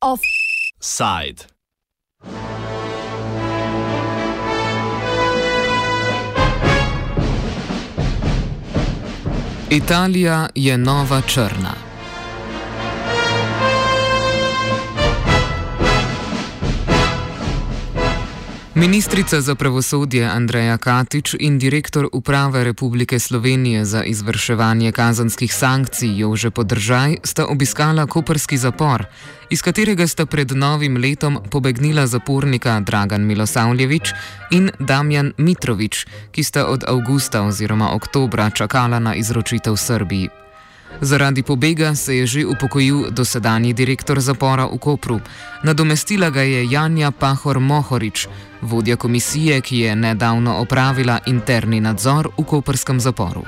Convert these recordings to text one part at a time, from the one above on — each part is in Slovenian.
Offside. Italija je nova črna. Ministrica za pravosodje Andreja Katič in direktor Uprave Republike Slovenije za izvrševanje kazanskih sankcij Jože Podržaj sta obiskala koperski zapor, iz katerega sta pred novim letom pobegnila zapornika Dragan Milosavljevič in Damjan Mitrovič, ki sta od avgusta oziroma oktobra čakala na izročitev Srbiji. Zaradi pobega se je že upokojil dosedanji direktor zapora v Kopru. Nadomestila ga je Janja Pahor Mohorič, vodja komisije, ki je nedavno opravila interni nadzor v koprskem zaporu.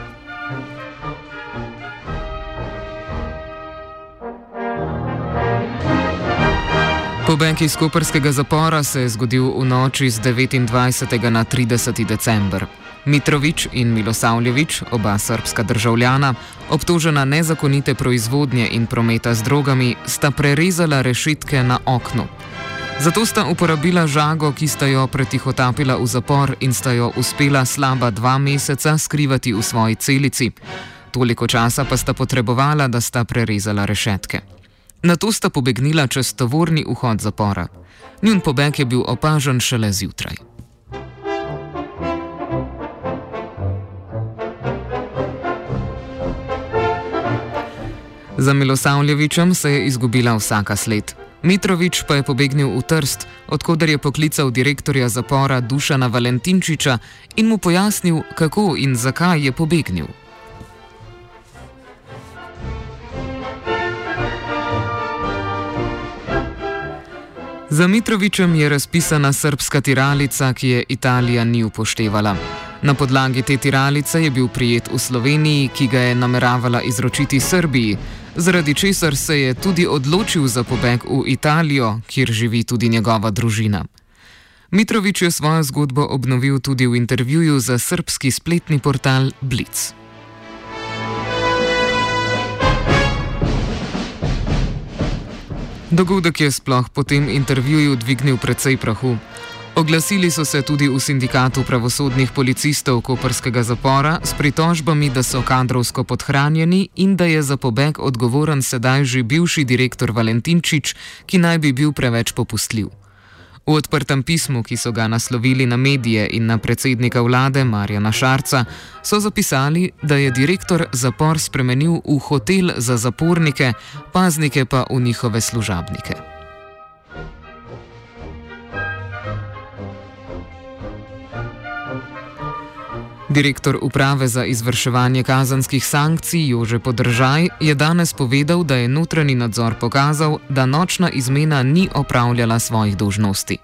Pobeg iz koperskega zapora se je zgodil v noči z 29. na 30. december. Mitrovič in Milosavljevič, oba srpska državljana, obtožena nezakonite proizvodnje in prometa z drogami, sta prerezala rešitke na oknu. Zato sta uporabila žago, ki sta jo pretihotapila v zapor in sta jo uspela slaba dva meseca skrivati v svoji celici. Toliko časa pa sta potrebovala, da sta prerezala rešetke. Na to sta pobegnila čez tovorni vhod zapora. Njun pobeg je bil opažen šele zjutraj. Za Milosavljevičem se je izgubila vsaka sled. Mitrovič pa je pobegnil v Trst, odkuder je poklical direktorja zapora Dušana Valentinčiča in mu pojasnil, kako in zakaj je pobegnil. Za Mitrovičem je razpisana srpska tiralica, ki je Italija ni upoštevala. Na podlagi te tiralice je bil prijet v Sloveniji, ki ga je nameravala izročiti Srbiji, zaradi česar se je tudi odločil za pobeg v Italijo, kjer živi tudi njegova družina. Mitrovič je svojo zgodbo obnovil tudi v intervjuju za srpski spletni portal Blitz. Dogodek je sploh po tem intervjuju dvignil precej prahu. Oglasili so se tudi v sindikatu pravosodnih policistov Koperskega zapora s pritožbami, da so kadrovsko podhranjeni in da je za pobeg odgovoren sedaj že bivši direktor Valentinčič, ki naj bi bil preveč popustljiv. V odprtem pismu, ki so ga naslovili na medije in na predsednika vlade Marjana Šarca, so zapisali, da je direktor zapor spremenil v hotel za zapornike, paznike pa v njihove služabnike. Direktor uprave za izvrševanje kazanskih sankcij Jože Podržaj je danes povedal, da je notranji nadzor pokazal, da nočna izmena ni opravljala svojih dožnosti.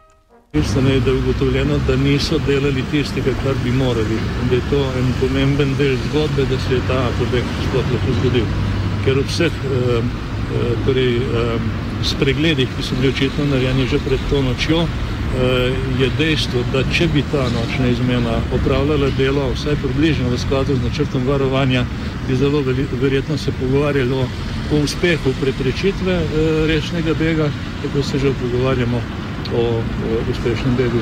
Mislim, da je ugotovljeno, da niso delali tistega, kar bi morali. Da je to en pomemben del zgodbe, da se je ta pobeg sploh lahko zgodil. Ker ob vseh eh, eh, torej, eh, spregledih, ki so bili očitno narejeni že pred to nočjo, je dejstvo, da če bi ta nočna izmena opravljala delo vsaj približno v skladu z načrtom varovanja, bi zelo verjetno se pogovarjali o, o uspehu preprečitve e, rečnega bega, tako se že pogovarjamo o, o uspešnem begu.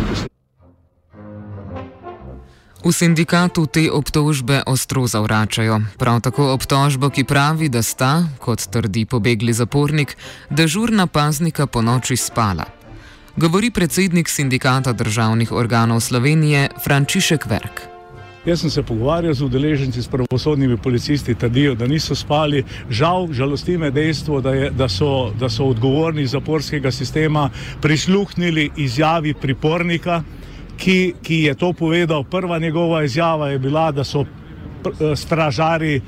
V sindikatu te obtožbe ostro zavračajo. Prav tako obtožbo, ki pravi, da sta, kot trdi pobegli zapornik, dežurna paznika po noči spala govori predsednik sindikata državnih organov Slovenije Frančišek Verk. Jaz sem se pogovarjal z udeleženci, s pravosodnimi policisti, trdijo, da niso spali. Žal, žalosti me dejstvo, da, je, da, so, da so odgovorni zaporskega sistema prisluhnili izjavi pripornika, ki, ki je to povedal. Prva njegova izjava je bila, da so stražari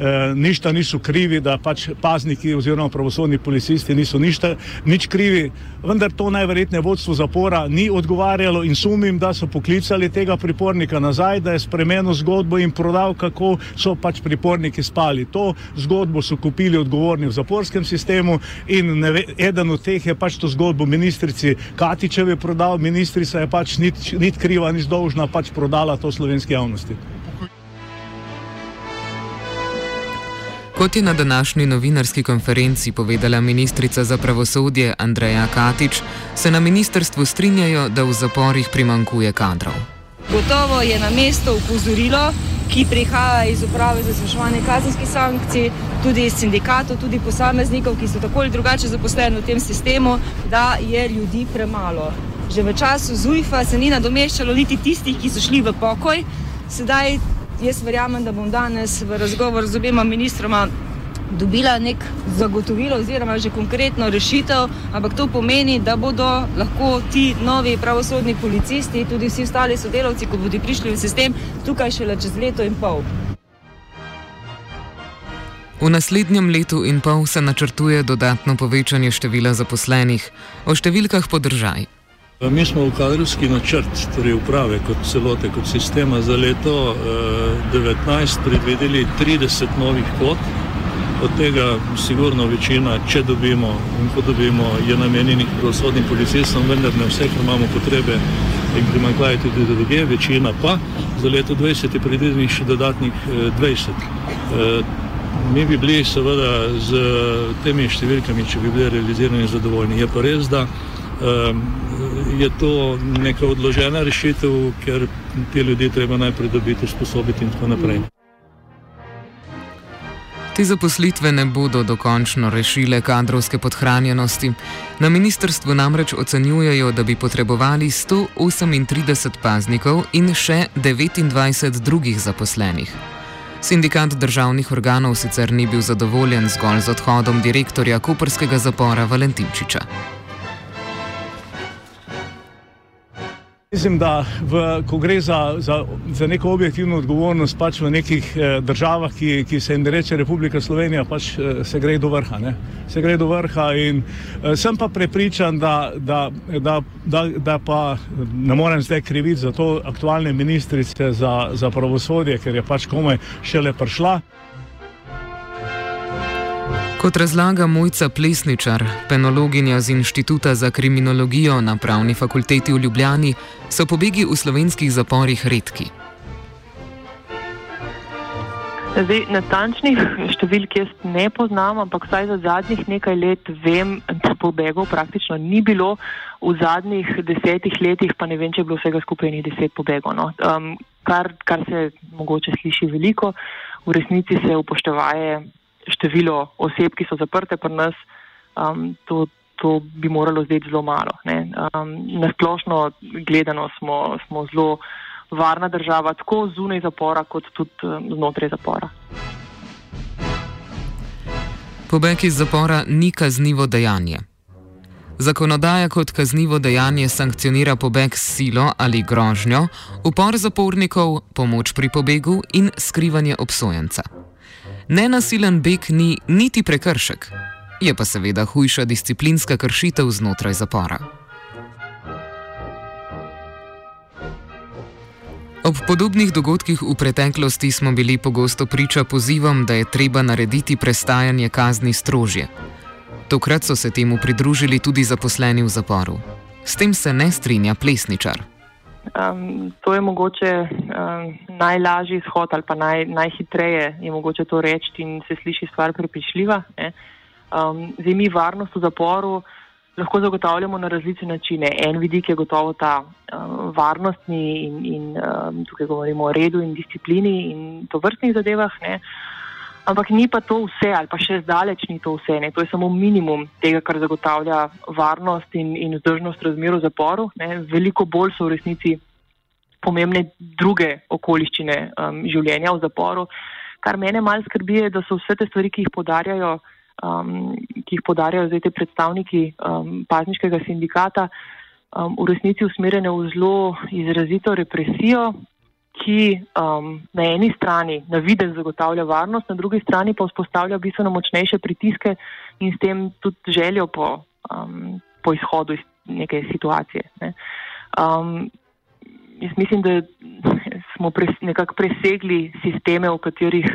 eh, ništa niso krivi, da pač pazniki oziroma pravosodni policisti niso ništa, nič krivi, vendar to najverjetneje vodstvo zapora ni odgovarjalo in sumim, da so poklicali tega pripornika nazaj, da je spremenil zgodbo in prodal, kako so pač priporniki spali. To zgodbo so kupili odgovorni v zaporskem sistemu in ve, eden od teh je pač to zgodbo ministrici Katičevi prodal, ministrica je pač nit, nit kriva, ni zdolžna pač prodala to slovenski javnosti. Kot je na današnji novinarski konferenci povedala ministrica za pravosodje Andreja Katič, se na ministrstvu strinjajo, da v zaporih primankuje kadrov. Gotovo je na mesto upozorilo, ki prihaja iz uprave za izvrševanje kazenskih sankcij, tudi iz sindikatov, tudi posameznikov, ki so tako ali drugače zaposleni v tem sistemu, da je ljudi premalo. Že v času ZUIF-a se ni nadomeščalo niti tistih, ki so šli v pokoj. Sedaj jaz verjamem, da bom danes v razgovoru z obema ministroma dobila nek zagotovilo oziroma že konkretno rešitev, ampak to pomeni, da bodo lahko ti novi pravosodni policisti, tudi vsi ostali sodelavci, ko bodo prišli v sistem, tukaj šele čez leto in pol. V naslednjem letu in pol se načrtuje dodatno povečanje števila zaposlenih, o številkah podržaj. Mi smo v kadrovski načrt, torej uprave kot celote, kot sistema za leto 2019 eh, predvideli 30 novih kvot, od tega sigurno večina, če dobimo in ko dobimo, je namenjenih pravosodnim policistom, vendar ne vse, ker imamo potrebe in primankljaje tudi druge, večina pa za leto 2020 je predvidenih še dodatnih 20. Eh, mi bi bili seveda z temi številkami, če bi bili realizirani zadovoljni. Je pa res, da je to neka odložena rešitev, ker te ljudi treba najprej dobiti, sposobiti in tako naprej. Te zaposlitve ne bodo dokončno rešile kadrovske podhranjenosti. Na ministrstvu namreč ocenjujejo, da bi potrebovali 138 paznikov in še 29 drugih zaposlenih. Sindikat državnih organov sicer ni bil zadovoljen zgolj z odhodom direktorja Koperskega zapora Valentinčiča. Mislim, da v, ko gre za, za, za neko objektivno odgovornost pač v nekih eh, državah, ki, ki se jim reče Republika Slovenija, pač eh, se gre do vrha. Ne? Se gre do vrha in eh, sem pa prepričan, da, da, da, da, da pa ne morem zdaj kriviti za to aktualne ministrice za, za pravosodje, ker je pač komaj šele prišla. Kot razlaga Mojca Plesničar, penologinja z Inštituta za kriminologijo na Pravni fakulteti v Ljubljani, so pobegi v slovenskih zaporih redki. Zdaj, natančnih številk jaz ne poznam, ampak vsaj za zadnjih nekaj let vem, da pobegov praktično ni bilo. V zadnjih desetih letih pa ne vem, če je bilo vsega skupaj ni deset pobegov. No. Um, kar, kar se mogoče sliši veliko, v resnici se upoštevaje število oseb, ki so zaprte pri nas, um, to, to bi moralo zdaj zelo malo. Um, Nasplošno gledano smo, smo zelo varna država, tako zunaj zapora, kot tudi um, znotraj zapora. Pobeg iz zapora ni kaznivo dejanje. Zakonodaja kot kaznivo dejanje sankcionira pobeg s silo ali grožnjo, upor zapornikov, pomoč pri pobegu in skrivanje obsojenca. Nenasilen beg ni niti prekršek, je pa seveda hujša disciplinska kršitev znotraj zapora. Ob podobnih dogodkih v preteklosti smo bili pogosto priča pozivom, da je treba narediti prestajanje kazni strožje. Tokrat so se temu pridružili tudi zaposleni v zaporu. S tem se ne strinja plesničar. Um, to je mogoče um, najlažji izhod ali pa naj, najhitreje je mogoče to reči in se sliši stvar prepričljiva. Um, zdaj mi varnost v zaporu lahko zagotavljamo na različne načine. En vidik je gotovo ta um, varnostni in, in um, tukaj govorimo o redu in disciplini in to vrstnih zadevah. Ne? Ampak ni pa to vse, ali pa še zdaleč ni to vse. Ne. To je samo minimum tega, kar zagotavlja varnost in, in vzdržnost razmer v zaporu. Ne. Veliko bolj so v resnici pomembne druge okoliščine um, življenja v zaporu. Kar mene malce skrbi, je, da so vse te stvari, ki jih podarjajo, um, ki jih podarjajo zdaj te predstavniki um, pazniškega sindikata, um, v resnici usmerjene v zelo izrazito represijo, ki um, na eni strani na viden zagotavlja varnost, na drugi strani pa vzpostavlja bistveno močnejše pritiske in s tem tudi željo po, um, po izhodu iz neke situacije. Ne. Um, jaz mislim, da smo pres, nekako presegli sisteme, v katerih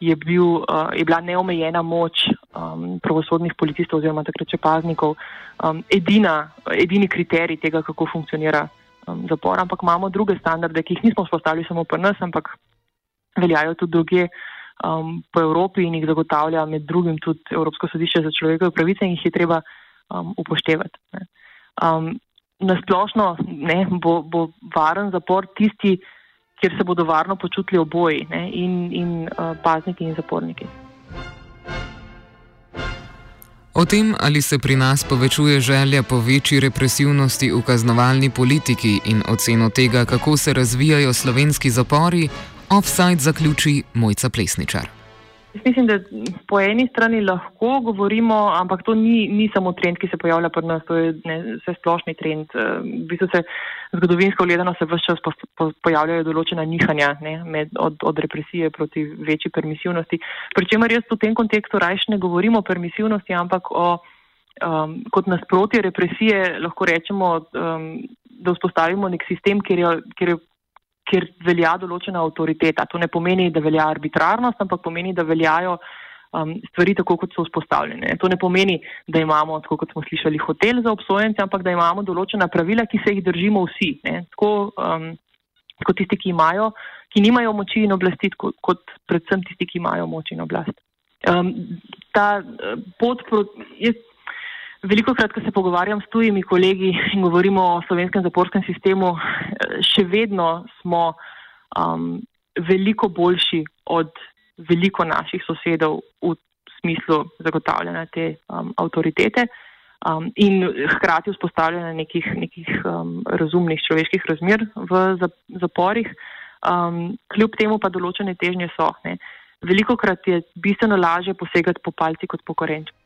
je, bil, uh, je bila neomejena moč um, pravosodnih policistov oziroma takrat če paznikov um, edina, edini kriterij tega, kako funkcionira um, zapor, ampak imamo druge standarde, ki jih nismo vzpostavili samo pri nas, ampak veljajo tudi druge um, po Evropi in jih zagotavlja med drugim tudi Evropsko sodišče za človekove pravice in jih je treba um, upoštevati. Um, Nasplošno bo, bo varen zapor tisti, kjer se bodo varno počutili oboji, ne, in, in uh, pazniki in zaporniki. O tem, ali se pri nas povečuje želja po večji represivnosti v kaznovalni politiki in oceno tega, kako se razvijajo slovenski zapori, offside zaključi Mojca Plesničar. Mislim, da po eni strani lahko govorimo, ampak to ni, ni samo trend, ki se pojavlja pri nas, to je ne, vse splošni trend. Eh, v bistvu se zgodovinsko gledano se vse čas po, po, pojavljajo določena nihanja ne, med, od, od represije proti večji permisivnosti. Pričemer jaz v tem kontekstu rajš ne govorimo o permisivnosti, ampak o, um, kot nasprotje represije lahko rečemo, um, da vzpostavimo nek sistem, kjer je, kjer je kjer velja določena avtoriteta. To ne pomeni, da velja arbitrarnost, ampak pomeni, da veljajo um, stvari tako, kot so vzpostavljene. To ne pomeni, da imamo, tako kot smo slišali, hotel za obsojence, ampak da imamo določena pravila, ki se jih držimo vsi. Tako, um, kot tisti, ki imajo, ki nimajo moči in oblasti, kot, kot predvsem tisti, ki imajo moč in oblast. Um, ta uh, pot proti. Veliko krat, ko se pogovarjam s tujimi kolegi in govorimo o slovenskem zaporskem sistemu, še vedno smo um, veliko boljši od veliko naših sosedov v smislu zagotavljanja te um, avtoritete um, in hkrati vzpostavljanja nekih, nekih um, razumnih človeških razmer v zaporih. Um, kljub temu pa določene težnje so. Ne. Veliko krat je bistveno lažje posegati po palci kot po korenčku.